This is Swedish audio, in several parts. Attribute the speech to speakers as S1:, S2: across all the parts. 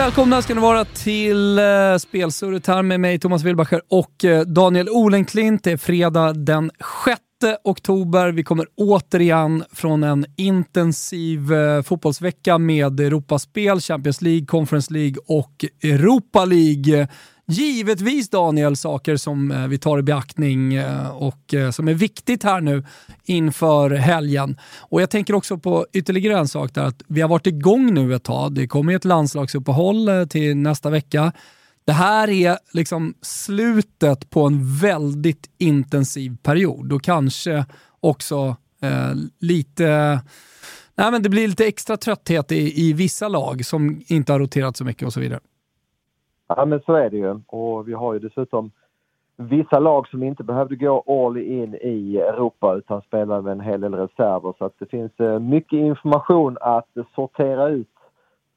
S1: Välkomna ska ni vara till eh, uh, Spelsurret här med mig Thomas Wilbacher och uh, Daniel Olenklint. Det är fredag den 6 oktober. Vi kommer återigen från en intensiv uh, fotbollsvecka med Europaspel, Champions League, Conference League och Europa League givetvis Daniel saker som eh, vi tar i beaktning eh, och eh, som är viktigt här nu inför helgen. Och Jag tänker också på ytterligare en sak där att vi har varit igång nu ett tag. Det kommer ett landslagsuppehåll till nästa vecka. Det här är liksom slutet på en väldigt intensiv period och kanske också eh, lite Nej, men det blir lite extra trötthet i, i vissa lag som inte har roterat så mycket och så vidare.
S2: Ja, men så är det ju. Och vi har ju dessutom vissa lag som inte behövde gå all in i Europa utan spelade med en hel del reserver. Så att det finns eh, mycket information att sortera ut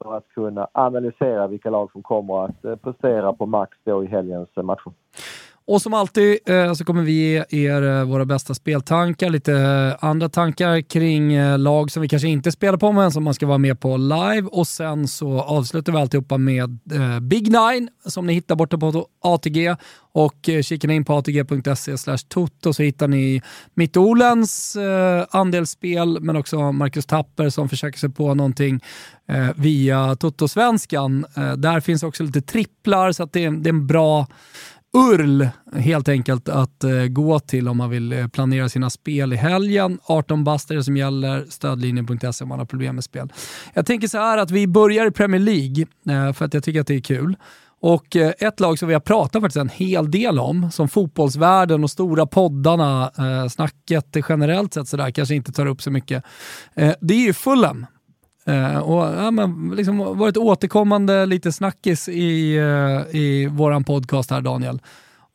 S2: för att kunna analysera vilka lag som kommer att eh, prestera på max då i helgens eh, matcher.
S1: Och som alltid eh, så kommer vi ge er eh, våra bästa speltankar, lite eh, andra tankar kring eh, lag som vi kanske inte spelar på men som man ska vara med på live. Och sen så avslutar vi alltihopa med Big Nine som ni hittar borta på ATG. Och kikar ni in på atg.se toto så hittar ni Mitt-Olens eh, andelsspel men också Marcus Tapper som försöker sig på någonting via Toto-svenskan. Där finns också lite tripplar så att det det är en bra URL helt enkelt att eh, gå till om man vill eh, planera sina spel i helgen. 18 bast som gäller, stödlinjen.se om man har problem med spel. Jag tänker så här att vi börjar i Premier League eh, för att jag tycker att det är kul. Och eh, ett lag som vi har pratat faktiskt en hel del om, som fotbollsvärlden och stora poddarna, eh, snacket generellt sett sådär, kanske inte tar upp så mycket. Eh, det är ju Fulham. Uh, och ja, men liksom varit återkommande lite snackis i, uh, i våran podcast här Daniel.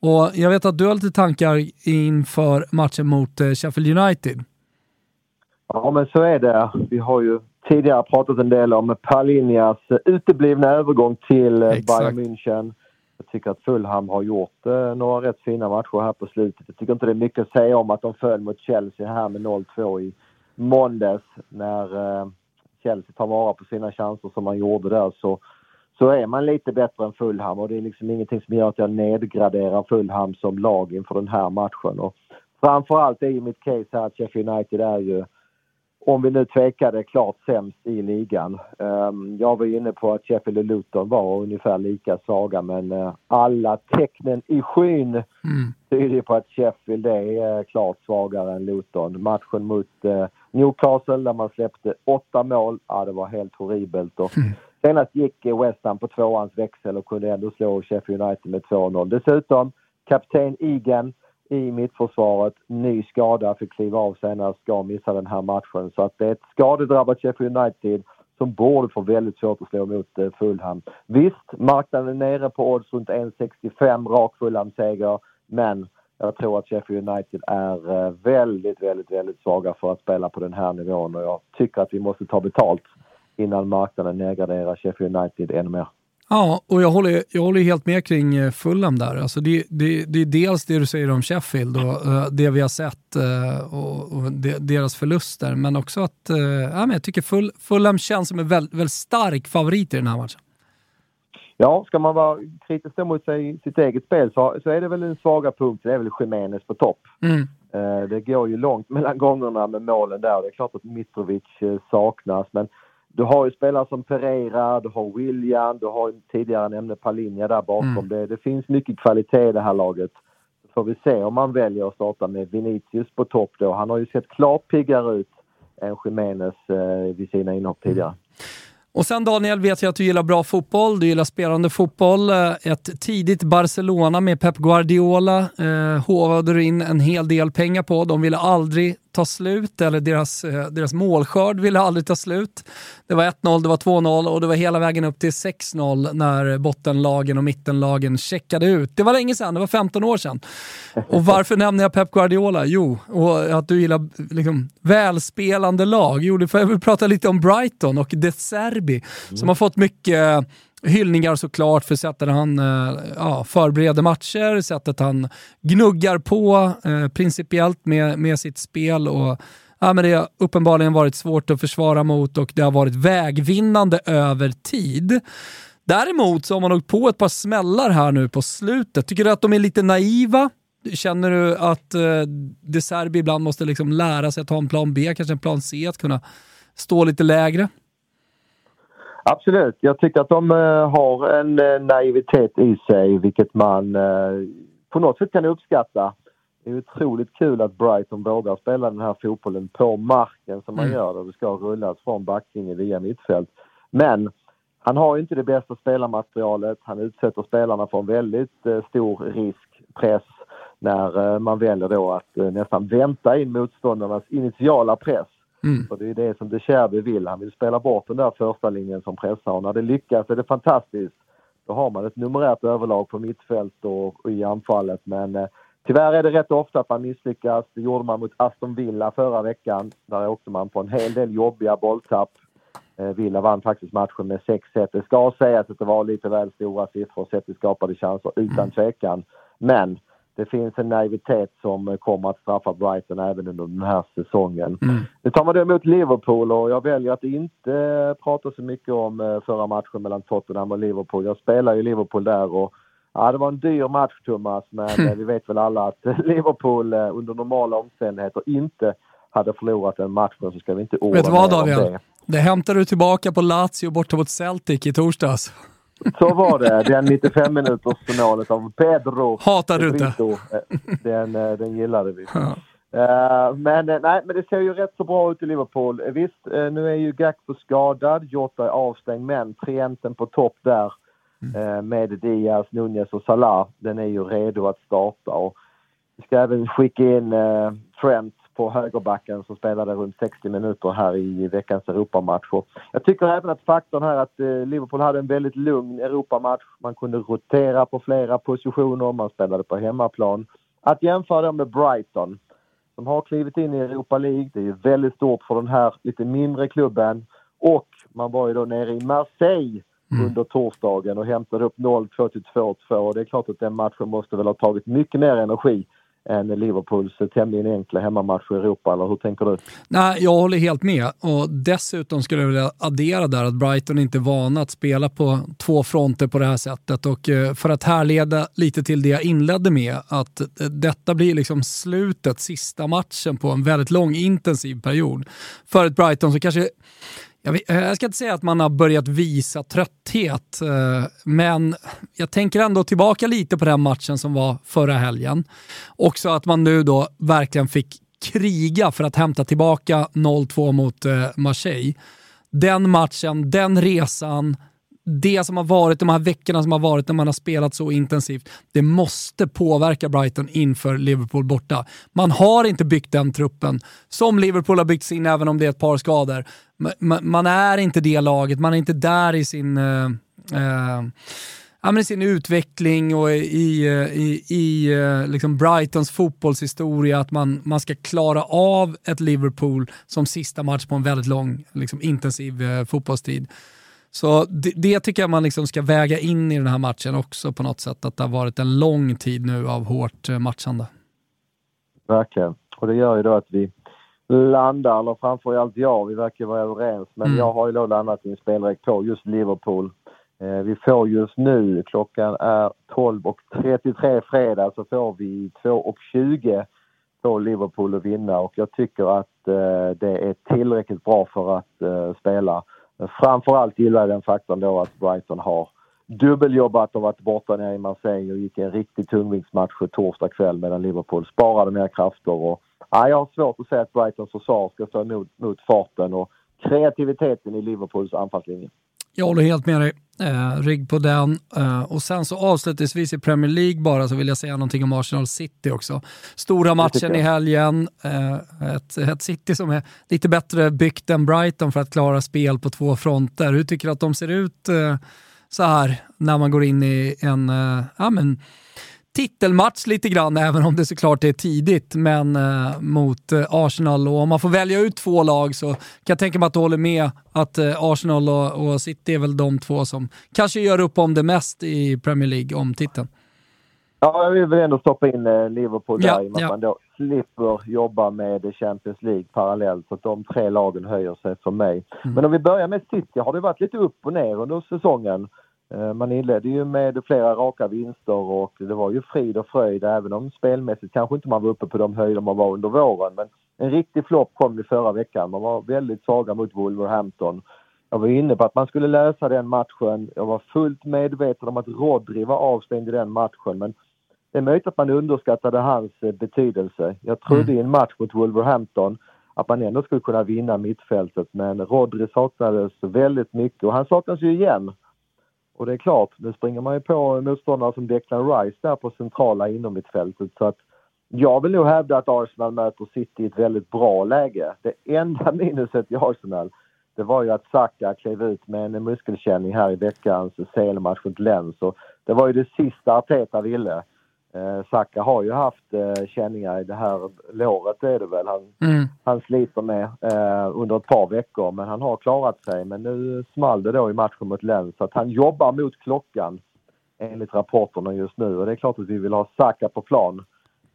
S1: Och jag vet att du har lite tankar inför matchen mot uh, Sheffield United.
S2: Ja men så är det. Vi har ju tidigare pratat en del om Palinias uteblivna övergång till Bayern München. Jag tycker att Fulham har gjort några rätt fina matcher här på slutet. Jag tycker inte det är mycket att säga om att de föll mot Chelsea här med 0-2 i måndags när Chelsea tar vara på sina chanser som man gjorde där så, så är man lite bättre än Fulham och det är liksom ingenting som gör att jag nedgraderar Fulham som lag inför den här matchen. Och framförallt är ju mitt case här att Sheffield United är ju, om vi nu tvekade, klart sämst i ligan. Um, jag var inne på att Sheffield och Luton var ungefär lika svaga men uh, alla tecknen i skyn mm. tyder på att Sheffield är uh, klart svagare än Luton. Matchen mot uh, Newcastle där man släppte åtta mål. Ja, det var helt horribelt. Och mm. Senast gick West Ham på tvåans växel och kunde ändå slå Sheffield United med 2-0. Dessutom kapten Egan i mittförsvaret. Ny skada, fick kliva av senast, ska missa den här matchen. Så att det är ett skadedrabbat Sheffield United som borde få väldigt svårt att slå emot Fulham. Visst, marknaden är nere på odds runt 1,65 rak Fulham-seger, men jag tror att Sheffield United är eh, väldigt, väldigt, väldigt svaga för att spela på den här nivån och jag tycker att vi måste ta betalt innan marknaden nedgraderar Sheffield United ännu mer.
S1: Ja, och jag håller, jag håller helt med kring eh, Fulham där. Alltså det, det, det är dels det du säger om Sheffield och eh, det vi har sett och, och deras förluster, men också att ja, men jag tycker Full, Fulham känns som en väldigt, väldigt stark favorit i den här matchen.
S2: Ja, ska man vara kritisk mot sig, sitt eget spel så, så är det väl en svaga punkt, det är väl Jiménez på topp. Mm. Det går ju långt mellan gångerna med målen där. Det är klart att Mitrovic saknas, men du har ju spelare som Pereira, du har William, du har tidigare nämnde Palinja där bakom. Mm. Det, det, finns mycket kvalitet i det här laget. Så får vi se om man väljer att starta med Vinicius på topp då. Han har ju sett klart piggare ut än Jiménez eh, vid sina inhopp tidigare. Mm.
S1: Och sen Daniel vet jag att du gillar bra fotboll, du gillar spelande fotboll. Eh, ett tidigt Barcelona med Pep Guardiola eh, hovade du in en hel del pengar på. De ville aldrig ta slut, eller deras, eh, deras målskörd ville aldrig ta slut. Det var 1-0, det var 2-0 och det var hela vägen upp till 6-0 när bottenlagen och mittenlagen checkade ut. Det var länge sedan, det var 15 år sedan. Och varför nämner jag Pep Guardiola? Jo, och att du gillar liksom, välspelande lag. Jo, det får jag väl prata lite om Brighton och De Serbi mm. som har fått mycket hyllningar såklart för sättet han eh, ja, förbereder matcher, sättet han gnuggar på eh, principiellt med, med sitt spel. Och, ja, men det har uppenbarligen varit svårt att försvara mot och det har varit vägvinnande över tid. Däremot så har man åkt på ett par smällar här nu på slutet. Tycker du att de är lite naiva? Känner du att eh, De Serbi ibland måste liksom lära sig att ha en plan B, kanske en plan C, att kunna stå lite lägre?
S2: Absolut. Jag tycker att de uh, har en uh, naivitet i sig vilket man uh, på något sätt kan uppskatta. Det är otroligt kul att Brighton vågar spela den här fotbollen på marken som man mm. gör och det ska rullas från backlinjen via mittfält. Men han har inte det bästa spelarmaterialet. Han utsätter spelarna för en väldigt stor risk, press, när man väljer då att nästan vänta in motståndarnas initiala press Mm. För det är det som De Cherby vill. Han vill spela bort den där första linjen som pressar och när det lyckas är det fantastiskt. Då har man ett numerärt överlag på mittfält och, och i anfallet men eh, tyvärr är det rätt ofta att man misslyckas. Det gjorde man mot Aston Villa förra veckan. Där åkte man på en hel del jobbiga bolltapp. Eh, Villa vann faktiskt matchen med 6-1. Det ska sägas att det var lite väl stora siffror sett till skapade chanser utan mm. tvekan. Men det finns en naivitet som kommer att straffa Brighton även under den här säsongen. Mm. Nu tar man då emot Liverpool och jag väljer att inte prata så mycket om eh, förra matchen mellan Tottenham och Liverpool. Jag spelar ju Liverpool där och ja, det var en dyr match Thomas men mm. vi vet väl alla att Liverpool eh, under normala omständigheter inte hade förlorat den matchen så ska vi inte orda
S1: Vet du vad Daniel? Det. det hämtar du tillbaka på Lazio borta mot Celtic i torsdags.
S2: Så var det. Den 95 minuters målet av Pedro.
S1: Hatar du inte?
S2: Eh, den, eh, den gillade vi. Ja. Uh, men nej, men det ser ju rätt så bra ut i Liverpool. Visst, uh, nu är ju Gakpo skadad, Jota är avstängd, men trienten på topp där mm. uh, med Diaz, Nunez och Salah, den är ju redo att starta. Och vi ska även skicka in Trent på högerbacken som spelade runt 60 minuter här i veckans Europamatch. Jag tycker även att faktorn här att eh, Liverpool hade en väldigt lugn Europamatch. Man kunde rotera på flera positioner, man spelade på hemmaplan. Att jämföra med Brighton som har klivit in i Europa League, det är ju väldigt stort för den här lite mindre klubben. Och man var ju då nere i Marseille mm. under torsdagen och hämtade upp 0-2 till 2-2 och det är klart att den matchen måste väl ha tagit mycket mer energi än Liverpools tämligen enkla hemmamatch i Europa, eller hur tänker du?
S1: Nej, jag håller helt med och dessutom skulle jag vilja addera där att Brighton inte är vana att spela på två fronter på det här sättet och eh, för att härleda lite till det jag inledde med att eh, detta blir liksom slutet, sista matchen på en väldigt lång intensiv period. För ett Brighton så kanske jag, vet, eh, jag, ska inte säga att man har börjat visa trötthet, eh, men jag tänker ändå tillbaka lite på den matchen som var förra helgen. Också att man nu då verkligen fick kriga för att hämta tillbaka 0-2 mot eh, Marseille. Den matchen, den resan, det som har varit, de här veckorna som har varit när man har spelat så intensivt, det måste påverka Brighton inför Liverpool borta. Man har inte byggt den truppen som Liverpool har byggt sin, även om det är ett par skador. Man, är inte det laget, man är inte där i sin... Uh, uh, ja, men i sin utveckling och i, i, i eh, liksom Brightons fotbollshistoria, att man, man ska klara av ett Liverpool som sista match på en väldigt lång, liksom, intensiv eh, fotbollstid. Så det, det, tycker jag man liksom ska väga in i den här matchen också på något sätt, att det har varit en lång tid nu av hårt eh, matchande.
S2: Verkligen, och det gör ju då att vi landar, eller framförallt jag, vi verkar vara överens, men mm. jag har ju då landat i en spelräck på just Liverpool Eh, vi får just nu, klockan är 12.33 fredag, så får vi 2.20 på Liverpool att vinna och jag tycker att eh, det är tillräckligt bra för att eh, spela. Framförallt gillar jag den faktorn då att Brighton har dubbeljobbat och varit borta nere i Marseille och gick en riktig tungviktsmatch torsdag kväll medan Liverpool sparade mer krafter. Och, ja, jag har svårt att säga att Brightons försvar ska stå emot mot farten och kreativiteten i Liverpools anfallslinje.
S1: Jag håller helt med dig. Eh, rygg på den. Eh, och sen så avslutningsvis i Premier League bara så vill jag säga någonting om Arsenal City också. Stora matchen i helgen. Eh, ett, ett, City som är lite bättre byggt än Brighton för att klara spel på två fronter. Hur tycker du att de ser ut eh, så här när man går in i en eh, ja, men, titelmatch lite grann, även om det såklart är tidigt, men eh, mot eh, Arsenal. Och om man får välja ut två lag så kan jag tänka mig att du håller med att eh, Arsenal och, och, City är väl de två som kanske gör upp om det mest i Premier League, om titeln.
S2: Ja, jag vill väl ändå stoppa in eh, Liverpool där i och med ja. att man då slipper jobba med Champions League parallellt. Så att de tre lagen höjer sig för mig. Mm. Men om vi börjar med City har det varit lite upp och ner under säsongen. Eh, man inledde ju med flera raka vinster och det var ju frid och fröjd även om spelmässigt kanske inte man var uppe på de höjder man var under våren. Men en riktig flopp kom i förra veckan. Man var väldigt svaga mot Wolverhampton. Jag var inne på att man skulle lösa den matchen. Jag var fullt medveten om att Rodri var avstängd i den matchen men det är möjligt att man underskattade hans eh, betydelse. Jag trodde mm. i en match mot Wolverhampton att man ändå skulle kunna vinna mittfältet men Rodri saknades väldigt mycket och han saknas ju igen. Och det är klart, nu springer man ju på motståndare som Declan Rice där på centrala inomhittfältet så att jag vill nog hävda att Arsenal möter City i ett väldigt bra läge. Det enda minuset i Arsenal det var ju att Saka klev ut med en muskelkänning här i veckans CL-match mot Lens. Och det var ju det sista Arteta ville. Eh, Saka har ju haft eh, känningar i det här låret är det väl han, mm. han sliter med eh, under ett par veckor men han har klarat sig. Men nu small det då i matchen mot Lens så att han jobbar mot klockan enligt rapporterna just nu och det är klart att vi vill ha Saka på plan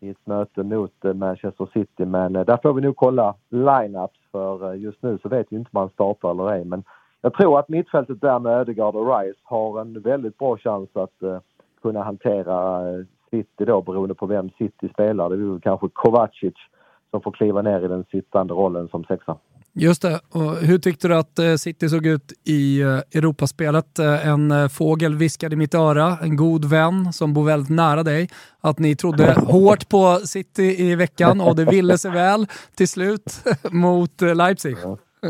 S2: i ett möte mot eh, Manchester City men där får vi nog kolla line-ups för just nu så vet vi inte om han startar eller ej men jag tror att mittfältet där med Ödegaard och Rice har en väldigt bra chans att kunna hantera City då beroende på vem City spelar. Det är kanske Kovacic som får kliva ner i den sittande rollen som sexa.
S1: Just det. Och hur tyckte du att eh, City såg ut i eh, Europaspelet? Eh, en fågel viskade i mitt öra, en god vän som bor väldigt nära dig, att ni trodde hårt på City i veckan och det ville sig väl till slut mot Leipzig.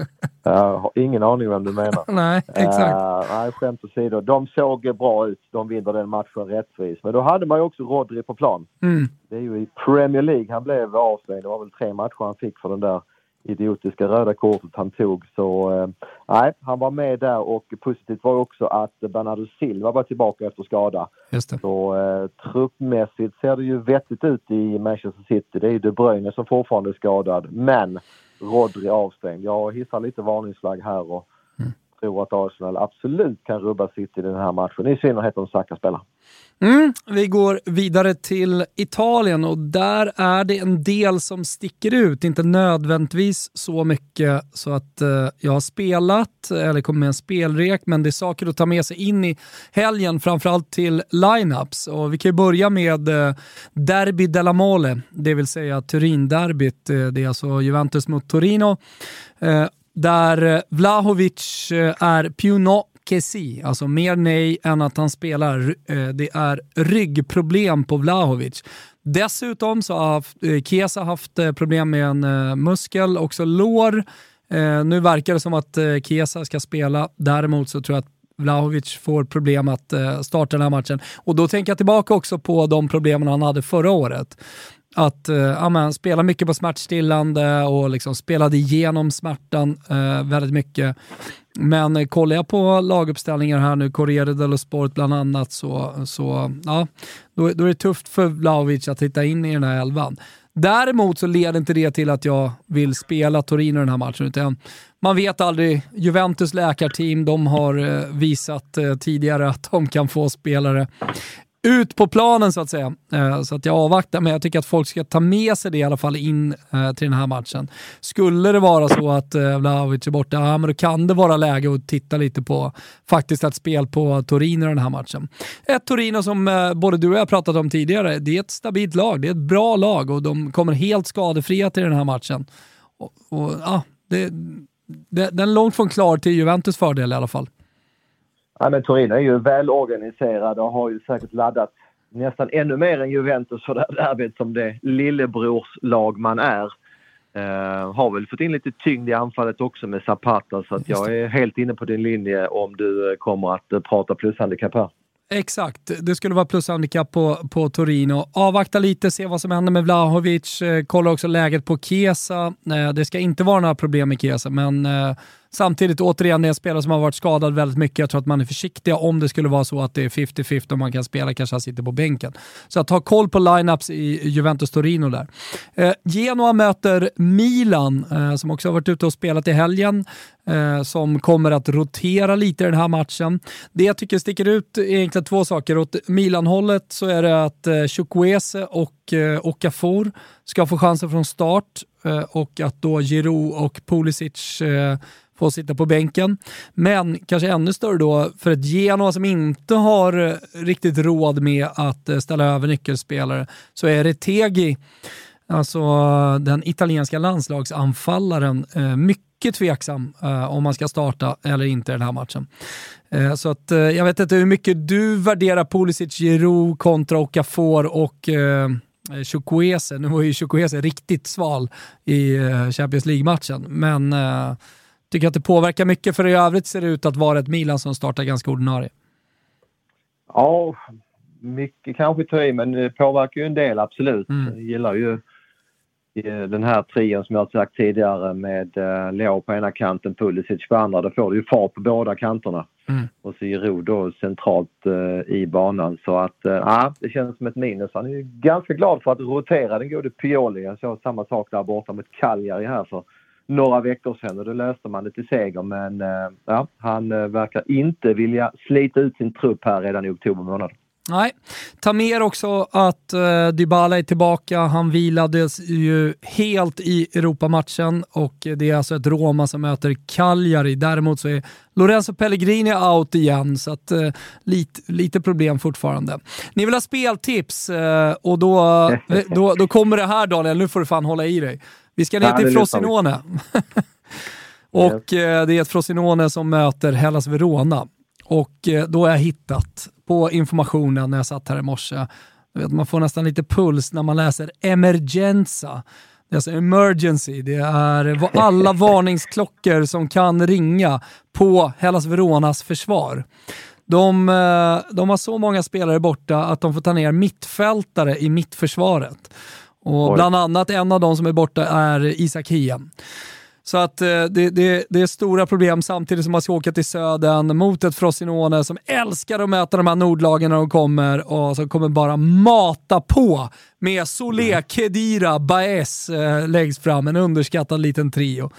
S2: Jag har ingen aning vem du menar.
S1: nej, exakt. Uh,
S2: nej, skämt åsido. De såg bra ut. De vinner den matchen rättvis. Men då hade man ju också Rodri på plan. Mm. Det är ju i Premier League han blev avstängd. Det var väl tre matcher han fick för den där idiotiska röda kortet han tog. Så uh, nej, han var med där och positivt var också att Bernardo Silva var tillbaka efter skada.
S1: Just det.
S2: Så uh, truppmässigt ser det ju vettigt ut i Manchester City. Det är ju De Bruyne som fortfarande är skadad. Men Rodri avstängd. Jag hissar lite varningsflagg här och tror att Arsenal absolut kan rubba City i den här matchen, i synnerhet om Saka spelar.
S1: Mm, vi går vidare till Italien och där är det en del som sticker ut. Inte nödvändigtvis så mycket så att eh, jag har spelat eller kommer med en spelrek, men det är saker att ta med sig in i helgen, framförallt till lineups. Och vi kan ju börja med eh, Derby della Mole, det vill säga Turin-derbyt. Eh, det är alltså Juventus mot Torino. Eh, där eh, Vlahovic eh, är Pionot Kessi, alltså mer nej än att han spelar. Eh, det är ryggproblem på Vlahovic. Dessutom så har Kesa haft problem med en muskel, också lår. Nu verkar det som att Kesa ska spela. Däremot så tror jag att Vlahovic får problem att starta den här matchen. Och då tänker jag tillbaka också på de problemen han hade förra året. Att eh, ja, spela mycket på smärtstillande och liksom spelade igenom smärtan eh, väldigt mycket. Men eh, kollar jag på laguppställningar här nu, Corriere dello Sport bland annat, så, så ja, då, då är det tufft för Vlahovic att hitta in i den här elvan. Däremot så leder inte det till att jag vill spela Torino den här matchen, utan man vet aldrig. Juventus läkarteam, de har eh, visat eh, tidigare att de kan få spelare ut på planen så att säga. Eh, så att jag avvaktar, men jag tycker att folk ska ta med sig det i alla fall in eh, till den här matchen. Skulle det vara så att eh, Vlahovic är borta, ja, men då kan det vara läge att titta lite på faktiskt ett spel på Torino i den här matchen. Ett Torino som både du och jag pratat om tidigare, det är ett stabilt lag, det är ett bra lag och de kommer helt skadefria till den här matchen. Och, och ja, det, det, den är långt från klar till Juventus fördel i alla fall.
S2: Ja, men Torino är ju välorganiserad och har ju säkert laddat nästan ännu mer än Juventus för det här derbyt som det lillebrorslag man är. Uh, har väl fått in lite tyngd i anfallet också med Zapata så att jag är helt inne på din linje om du kommer att uh, prata plushandikapp här.
S1: Exakt, det skulle vara plushandikapp på, på Torino. Avvakta lite, se vad som händer med Vlahovic, eh, kolla också läget på Kesa. Eh, det ska inte vara några problem med Kesa, men eh, Samtidigt, återigen, det är en spelare som har varit skadad väldigt mycket. Jag tror att man är försiktiga om det skulle vara så att det är 50-50 och man kan spela, kanske han sitter på bänken. Så att ha koll på lineups i Juventus Torino där. Eh, Genoa möter Milan, eh, som också har varit ute och spelat i helgen. Eh, som kommer att rotera lite i den här matchen. Det jag tycker sticker ut är egentligen två saker. Åt Milan-hållet så är det att eh, Chukwese och eh, Okafor ska få chansen från start eh, och att då Giroud och Pulisic eh, får sitta på bänken. Men kanske ännu större då för ett Genoa som inte har eh, riktigt råd med att eh, ställa över nyckelspelare så är Retegi, alltså den italienska landslagsanfallaren, eh, mycket tveksam om man ska starta eller inte i den här matchen. Så att jag vet inte hur mycket du värderar Pulisic, Giroud kontra Okafor och Chukwese. Nu var ju Chukwese riktigt sval i Champions League-matchen, men Tycker att det påverkar mycket, för i övrigt ser det ut att vara ett Milan som startar ganska ordinarie.
S2: Ja, mycket kanske ta i, men det påverkar ju en del absolut. Mm. Jag gillar ju eh, den här trion som jag har sagt tidigare med uh, Leo på ena kanten, Pulisic på andra. Då får du ju fart på båda kanterna. Mm. Och så Ro då centralt uh, i banan. Så att, ja, uh, det känns som ett minus. Han är ju ganska glad för att rotera den gode Pioli. Jag såg samma sak där borta mot Cagliari här för några veckor sedan och då löste man det till seger men eh, ja, han eh, verkar inte vilja slita ut sin trupp här redan i oktober månad.
S1: Nej, ta med också att uh, Dybala är tillbaka. Han vilades ju helt i Europamatchen och det är alltså ett Roma som möter Cagliari. Däremot så är Lorenzo Pellegrini out igen, så att, uh, lite, lite problem fortfarande. Ni vill ha speltips uh, och då, då, då kommer det här Daniel, nu får du fan hålla i dig. Vi ska ner till Frosinone. och eh, det är ett Frosinone som möter Hellas Verona. Och eh, då har jag hittat på informationen när jag satt här i morse, vet, man får nästan lite puls när man läser emergenza. Det är alltså emergency, det är alla varningsklockor som kan ringa på Hellas Veronas försvar. De, eh, de, har så många spelare borta att de får ta ner mittfältare i mittförsvaret. Och Oj. bland annat en av de som är borta är Isak Hien. Så att eh, det, det, det, är stora problem samtidigt som man ska åka till södern mot ett Frosinone som älskar att möta de här nordlagen när de kommer och som kommer bara mata på med Solé, mm. Kedira, Baez eh, längst fram, en underskattad liten trio.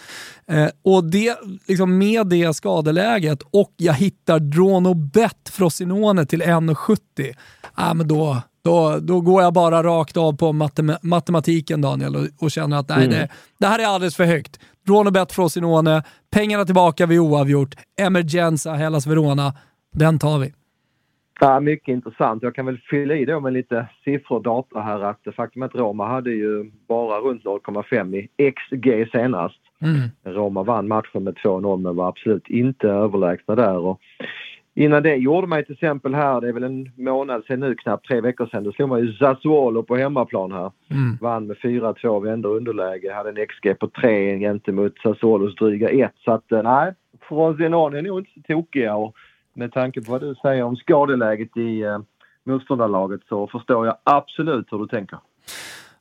S1: Eh, och det, liksom med det skadeläget och jag hittar Drono Bet Frosinone till 1,70, ah, men då, då, då går jag bara rakt av på matem matematiken Daniel och, och känner att nej, mm. det, det här är alldeles för högt. Dronebet Frosinone, pengarna tillbaka vid oavgjort, Emergenza, Hellas Verona. Den tar vi.
S2: Ja, mycket intressant. Jag kan väl fylla i då med lite siffror och data här att faktum är att Roma hade ju bara runt 0,5 i XG senast. Mm. Roma vann matchen med 2-0 men var absolut inte överlägsna där. Och Innan det gjorde man till exempel här, det är väl en månad sedan nu, knappt tre veckor sedan, då slog man ju Sassuolo på hemmaplan här. Mm. Vann med 4-2, vände underläge, hade en XG på 3 gentemot Sassuolos dryga 1. Så att eh, nej, Frosinone är nog inte så tokiga och med tanke på vad du säger om skadeläget i eh, motståndarlaget så förstår jag absolut hur du tänker.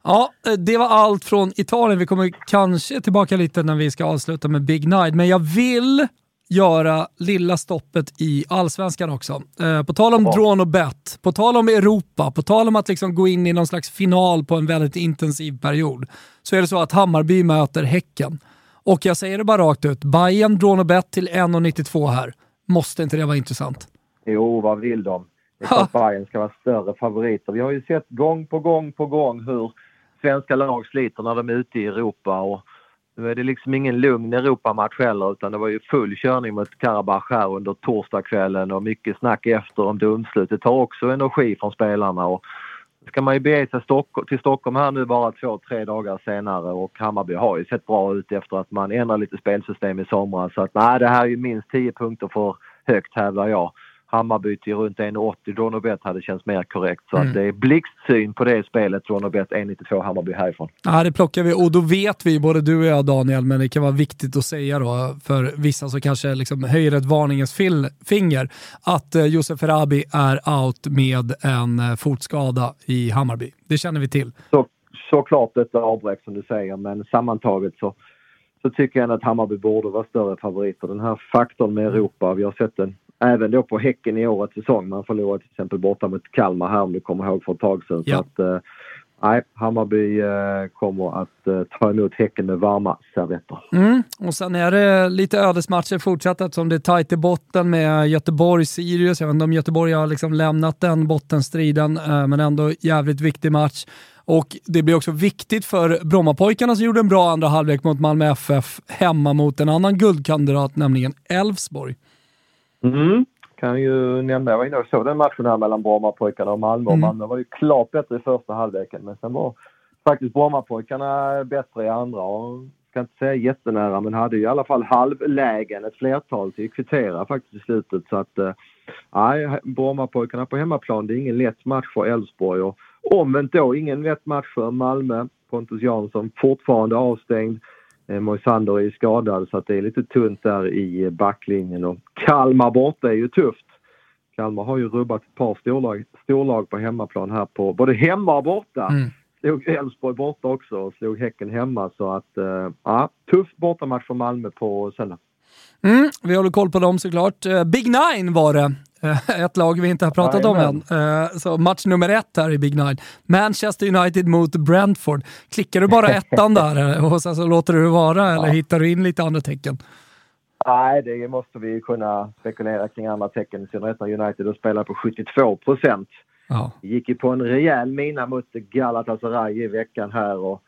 S1: Ja, eh, det var allt från Italien. Vi kommer kanske tillbaka lite när vi ska avsluta med Big Night, men jag vill göra lilla stoppet i allsvenskan också. Eh, på tal om ja. drawn och bet, på tal om Europa, på tal om att liksom gå in i någon slags final på en väldigt intensiv period, så är det så att Hammarby möter Häcken. Och jag säger det bara rakt ut, Bayern drawn och bet till 1,92 här. Måste inte det vara intressant?
S2: Jo, vad vill de? Det är klart Bayern ska vara större favoriter. Vi har ju sett gång på gång på gång hur svenska lag sliter när de är ute i Europa och nu är det liksom ingen lugn Europamatch heller utan det var ju full körning mot Karabach här under torsdagskvällen och mycket snack efter om domslut. Det tar också energi från spelarna och ska man ju bege sig till Stockholm här nu bara två, tre dagar senare och Hammarby har ju sett bra ut efter att man ändrade lite spelsystem i somras. Så att nej, det här är ju minst 10 punkter för högt hävdar jag. Hammarby till runt 1,80. Dronobet hade känts mer korrekt. Så mm. att det är blixtsyn på det spelet. Dronobet 1,92 Hammarby härifrån.
S1: Ja, det plockar vi och då vet vi, både du och jag Daniel, men det kan vara viktigt att säga då för vissa som kanske liksom höjer ett varningens finger, att eh, Josef Erabi är out med en eh, fotskada i Hammarby. Det känner vi till.
S2: Så, såklart ett avbräck som du säger, men sammantaget så så tycker jag att Hammarby borde vara större favoriter. Den här faktorn med Europa, vi har sett den även då på Häcken i årets säsong. Man förlorade till exempel borta mot Kalmar här om du kommer ihåg för ett tag sedan. Ja. Så att, eh, Nej, Hammarby eh, kommer att eh, ta emot Häcken med varma servetter.
S1: Mm. Och sen är det lite ödesmatcher fortsatt eftersom det är tajt i botten med Göteborg-Sirius. Jag vet inte om Göteborg har liksom lämnat den bottenstriden, men ändå jävligt viktig match. Och det blir också viktigt för Brommapojkarna som gjorde en bra andra halvlek mot Malmö FF hemma mot en annan guldkandidat, nämligen Elfsborg.
S2: Mm. Kan ju nämna, jag var inne och såg den matchen här mellan Brommapojkarna och Malmö. Mm. Malmö var ju klart bättre i första halvleken men sen var faktiskt Brommapojkarna bättre i andra. Och ska inte säga jättenära men hade ju i alla fall halvlägen, ett flertal till kvittera faktiskt i slutet. Så att eh, nej, Brommapojkarna på hemmaplan, det är ingen lätt match för Elfsborg. Och omvänt då, ingen lätt match för Malmö. Pontus Jansson fortfarande avstängd. Eh, Moisander är skadad så att det är lite tunt där i backlinjen och Kalmar borta är ju tufft. Kalmar har ju rubbat ett par storlag, storlag på hemmaplan här på både hemma och borta. Mm. Slog Elfsborg borta också och slog Häcken hemma så att uh, ja, tuff bortamatch för Malmö på söndag.
S1: Mm, vi håller koll på dem såklart. Uh, Big Nine var det Eh, ett lag vi inte har pratat om än. Eh, så match nummer ett här i Big Nine. Manchester United mot Brentford. Klickar du bara ettan där eh, och sen så låter du det vara eller ja. hittar du in lite andra tecken?
S2: Nej, det måste vi kunna spekulera kring andra tecken. I synnerhet när United spelar på 72 procent. Ja. Gick ju på en rejäl mina mot Galatasaray i veckan här och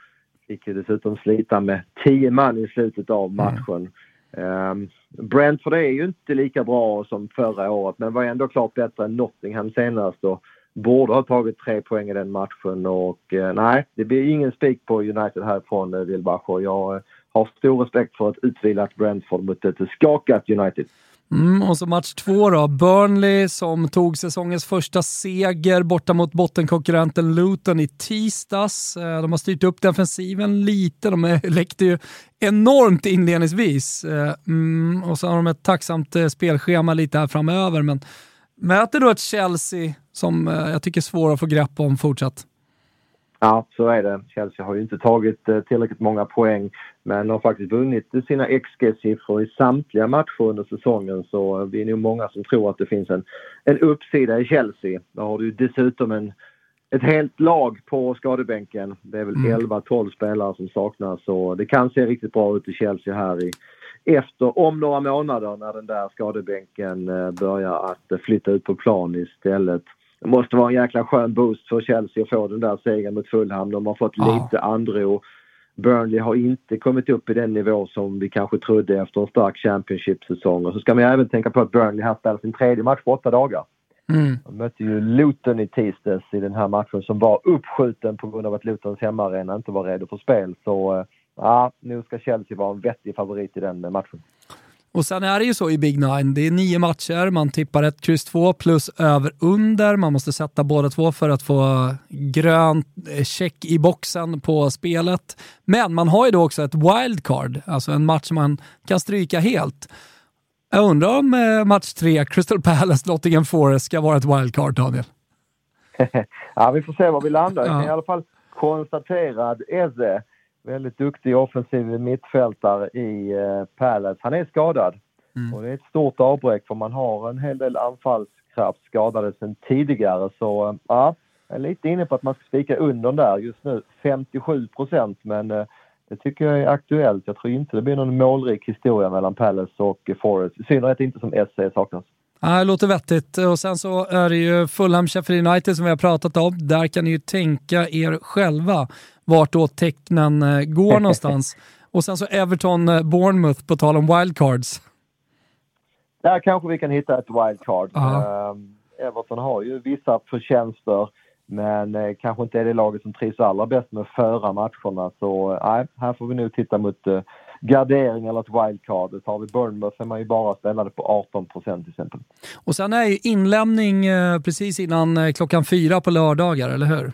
S2: fick ju dessutom slita med 10 man i slutet av mm. matchen. Mm. Um, Brentford är ju inte lika bra som förra året men var ändå klart bättre än Nottingham senast och borde ha tagit tre poäng i den matchen och eh, nej, det blir ingen spik på United härifrån eh, Wilbacher. Jag eh, har stor respekt för ett utvilat Brentford mot ett skakat United.
S1: Mm, och så match två då. Burnley som tog säsongens första seger borta mot bottenkonkurrenten Luton i tisdags. Eh, de har styrt upp defensiven lite. De läckte ju enormt inledningsvis. Eh, mm, och så har de ett tacksamt eh, spelschema lite här framöver. Men möter då ett Chelsea som jag tycker är svårt att få grepp om fortsatt.
S2: Ja, så är det. Chelsea har ju inte tagit eh, tillräckligt många poäng men har faktiskt vunnit sina XG-siffror i samtliga matcher under säsongen så vi är nog många som tror att det finns en, en uppsida i Chelsea. Där har du dessutom en, ett helt lag på skadebänken. Det är väl mm. 11-12 spelare som saknas så det kan se riktigt bra ut i Chelsea här i, efter, om några månader när den där skadebänken eh, börjar att flytta ut på plan istället det måste vara en jäkla skön boost för Chelsea att få den där segern mot Fulham. De har fått ja. lite andro. Burnley har inte kommit upp i den nivå som vi kanske trodde efter en stark Championship-säsong. Och så ska man även tänka på att Burnley här spelar sin tredje match på åtta dagar. Mm. De mötte ju Luton i tisdags i den här matchen som var uppskjuten på grund av att Lutons hemmaarena inte var redo för spel. Så eh, ja, nu ska Chelsea vara en vettig favorit i den matchen.
S1: Och sen är det ju så i Big Nine, det är nio matcher, man tippar ett kryss två plus över under, man måste sätta båda två för att få grön eh, check i boxen på spelet. Men man har ju då också ett wildcard, alltså en match man kan stryka helt. Jag undrar om eh, match tre, Crystal Palace, Nottingham Forest, ska vara ett wildcard, Daniel?
S2: ja, vi får se var vi landar. Jag kan i alla fall konstatera att Eze, väldigt duktig offensiv mittfältare i eh, Palace, han är skadad. Mm. Och det är ett stort avbräck för man har en hel del anfallskraft skadade sedan tidigare. Så eh, ja, jag är lite inne på att man ska spika under där just nu. 57 procent, men eh, det tycker jag är aktuellt. Jag tror inte det blir någon målrik historia mellan Palace och Forest. I synnerhet inte som SC saknas.
S1: Ja, det låter vettigt. Och sen så är det ju Fulham Sheffield United som vi har pratat om. Där kan ni ju tänka er själva vart då tecknen eh, går någonstans. Och sen så Everton eh, Bournemouth på tal om wildcards.
S2: Där kanske vi kan hitta ett wildcard. Uh, Everton har ju vissa förtjänster men eh, kanske inte är det laget som trivs allra bäst med att föra matcherna. Så nej, här får vi nog titta mot eh, gardering eller ett wildcard. Tar vi Bournemouth är man ju bara spelade på 18 procent till exempel.
S1: Och sen är ju inlämning eh, precis innan eh, klockan fyra på lördagar, eller hur?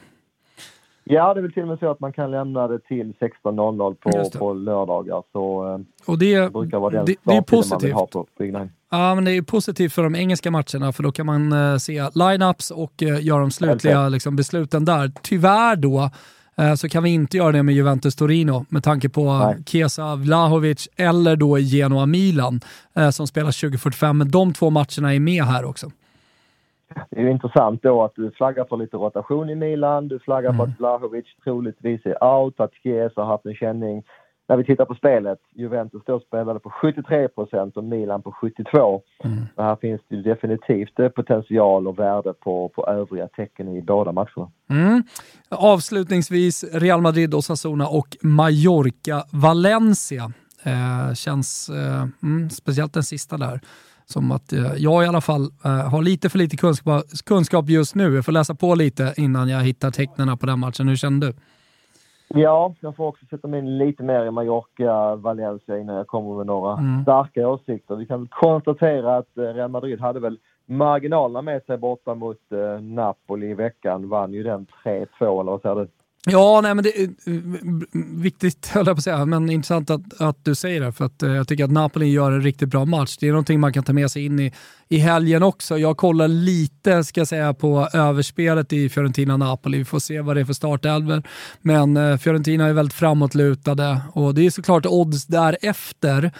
S2: Ja, det är väl till och med så att man kan lämna det till 16.00 på, på lördagar. Så
S1: eh, och det,
S2: brukar vara den
S1: det, det är positivt.
S2: man vill ha på Big Nine.
S1: Ja, men det är positivt för de engelska matcherna för då kan man se lineups och göra de slutliga liksom, besluten där. Tyvärr då så kan vi inte göra det med Juventus Torino med tanke på Nej. Kesa Vlahovic eller då Genoa Milan som spelas 2045. Men de två matcherna är med här också.
S2: Det är ju intressant då att du flaggar för lite rotation i Milan, du flaggar mm. för att Vlahovic troligtvis är out, att Chiesa har haft en känning. När vi tittar på spelet, Juventus då spelade på 73 procent och Milan på 72. Mm. Så här finns det definitivt eh, potential och värde på, på övriga tecken i båda matcherna.
S1: Mm. Avslutningsvis Real Madrid, Osasuna och Mallorca-Valencia. Eh, känns eh, mm, speciellt den sista där som att eh, jag i alla fall eh, har lite för lite kunskap, kunskap just nu. Jag får läsa på lite innan jag hittar tecknen på den matchen. Hur känner du?
S2: Ja, jag får också sätta mig in lite mer i Mallorca, Valencia innan jag kommer med några mm. starka åsikter. Vi kan konstatera att eh, Real Madrid hade väl marginalerna med sig borta mot eh, Napoli i veckan. Vann ju den 3-2, eller vad säger du?
S1: Ja, nej, men det är eh, viktigt, höll jag på att säga, men intressant att, att du säger det, för att eh, jag tycker att Napoli gör en riktigt bra match. Det är någonting man kan ta med sig in i, i helgen också. Jag kollar lite, ska jag säga, på överspelet i Fiorentina-Napoli. Vi får se vad det är för startelver, men eh, Fiorentina är väldigt framåtlutade och det är såklart odds därefter.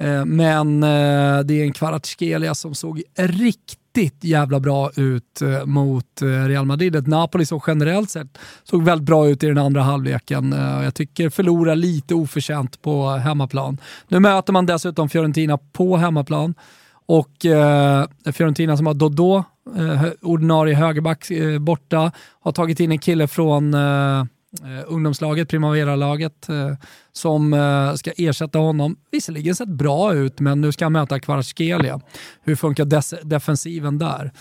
S1: Eh, men eh, det är en Kvaratskhelia som såg riktigt riktigt jävla bra ut eh, mot eh, Real Madrid. Ett Napoli som generellt sett såg väldigt bra ut i den andra halvleken. Eh, jag tycker förlorar lite oförtjänt på hemmaplan. Nu möter man dessutom Fiorentina på hemmaplan och eh, Fiorentina som har Dodot, eh, ordinarie högerback, eh, borta, har tagit in en kille från eh, eh, ungdomslaget, Primavera-laget, eh, som eh, ska ersätta honom. Visserligen sett bra ut, men nu ska han möta Kvaratskhelia. Hur funkar des- defensiven där?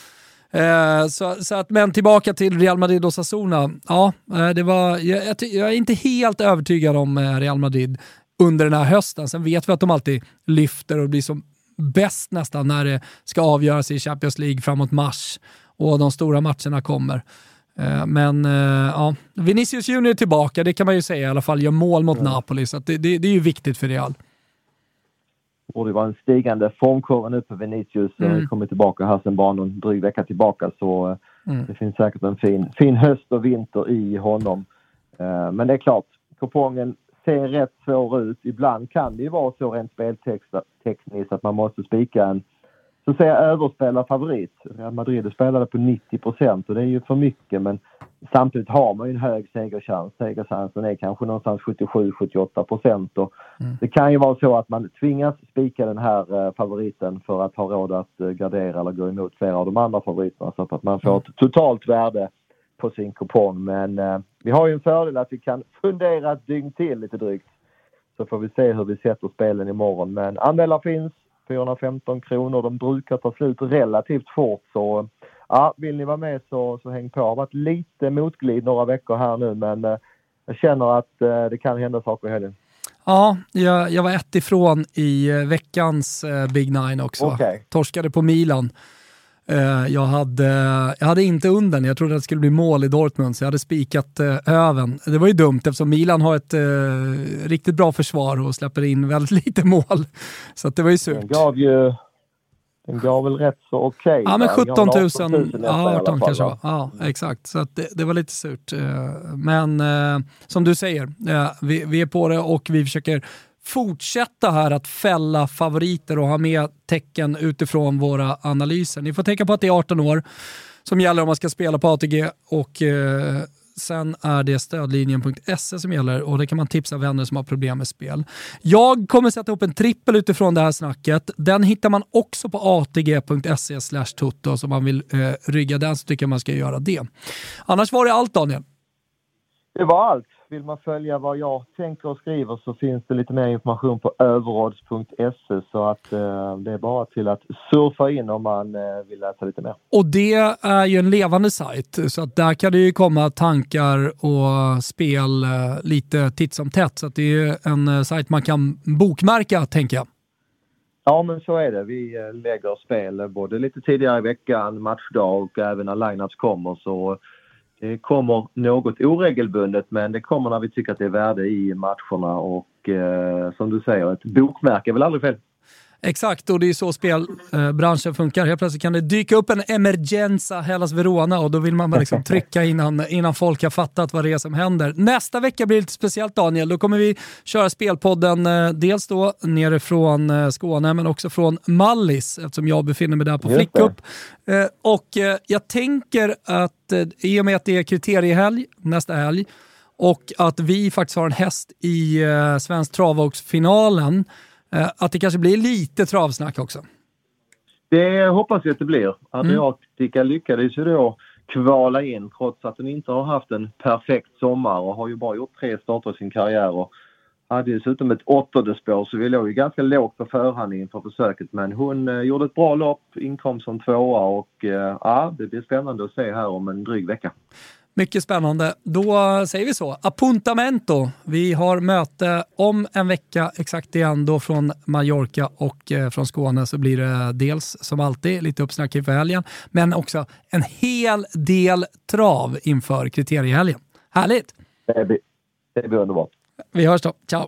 S1: Eh, så, så, att, men tillbaka till Real Madrid och Sassona. Ja, eh, det var, jag, jag, jag, är inte helt övertygad om eh, Real Madrid under den här hösten. Sen vet vi att de alltid lyfter och blir som bäst nästan när det ska avgöras i Champions League framåt mars och de stora matcherna kommer. Eh, men eh, ja, Vinicius Junior är tillbaka, det kan man ju säga i alla fall, gör mål mot mm. Napoli, så det, det, det, är ju viktigt för Real.
S2: Det borde vara en stigande formkurva nu på Vinicius. Mm. kommer tillbaka här sedan bara någon dryg vecka tillbaka så eh, mm. det finns säkert en fin, fin höst och vinter i honom. Men det är klart, kupongen ser rätt svår ut. Ibland kan det ju vara så rent speltekniskt att man måste spika en så säger jag överspelad favorit. Real Madrid spelade på 90 procent och det är ju för mycket men samtidigt har man ju en hög segerchans. Segerchansen är kanske någonstans 77-78 procent och mm. det kan ju vara så att man tvingas spika den här eh, favoriten för att ha råd att eh, gardera eller gå emot flera av de andra favoriterna så att man får mm. ett totalt värde på sin kupong. Men eh, vi har ju en fördel att vi kan fundera ett dygn till lite drygt. Så får vi se hur vi sätter spelen imorgon. Men andelar finns, 415 kronor. De brukar ta slut relativt fort så ja, vill ni vara med så, så häng på. Det har varit lite motglid några veckor här nu men eh, jag känner att eh, det kan hända saker i helgen.
S1: Ja, jag, jag var ett ifrån i eh, veckans eh, Big Nine också. Okay. Torskade på Milan. Eh, jag, hade, jag hade inte under jag trodde att det skulle bli mål i Dortmund, så jag hade spikat uh, öven. Det var ju dumt eftersom Milan har ett uh, riktigt bra försvar och släpper in väldigt lite mål. Så det var ju surt.
S2: Den gav ju, Den gav väl rätt så okej. Okay,
S1: ja, men 17 000. 18 000 ja, 18 kanske var. Ja, exakt. Så det, det, var lite surt. Eh, men eh, som du säger, eh, vi, vi är på det och vi försöker fortsätta här att fälla favoriter och ha med tecken utifrån våra analyser. Ni får tänka på att det är 18 år som gäller om man ska spela på ATG och eh, Sen är det stödlinjen.se som gäller och det kan man tipsa vänner som har problem med spel. Jag kommer sätta upp en trippel utifrån det här snacket. Den hittar man också på atg.se tutto så om man vill eh, rygga den så tycker jag man ska göra det. Annars var det allt Daniel.
S2: Det var allt. Vill man följa vad jag tänker och skriver så finns det lite mer information på överodds.se så att eh, det är bara till att surfa in om man eh, vill läsa lite mer.
S1: Och det är ju en levande sajt så att där kan det ju komma tankar och spel eh, lite titt som tätt så att det är en eh, sajt man kan bokmärka tänker jag.
S2: Ja men så är det. Vi eh, lägger spel både lite tidigare i veckan, matchdag och även när lineups kommer så det kommer något oregelbundet men det kommer när vi tycker att det är värde i matcherna och eh, som du säger, ett bokmärke är väl aldrig fel.
S1: Exakt, och det är så spelbranschen funkar. Helt plötsligt kan det dyka upp en emergenza Hellas Verona och då vill man bara liksom trycka innan, innan folk har fattat vad det är som händer. Nästa vecka blir det lite speciellt Daniel. Då kommer vi köra spelpodden eh, dels då nerifrån eh, Skåne men också från Mallis eftersom jag befinner mig där på Flickup. Eh, och jag tänker att i och med att det är kriteriehelg nästa helg och att vi faktiskt har en häst i Svensk Travåksfinalen Eh, att det kanske blir lite travsnack också.
S2: Det hoppas jag att det blir. Adriatica mm. lyckades ju då kvala in trots att hon inte har haft en perfekt sommar och har ju bara gjort tre starter i sin karriär och hade dessutom ett åttonde spår så vi låg ju ganska lågt på förhand inför försöket men hon eh, gjorde ett bra lopp, inkom som tvåa och eh, ja, det blir spännande att se här om en dryg vecka.
S1: Mycket spännande. Då säger vi så. Appuntamento. Vi har möte om en vecka exakt igen då från Mallorca och eh, från Skåne så blir det dels som alltid lite uppsnack inför helgen men också en hel del trav inför kriteriehelgen. Härligt!
S2: Det blir, det blir underbart.
S1: Vi hörs då. Ciao!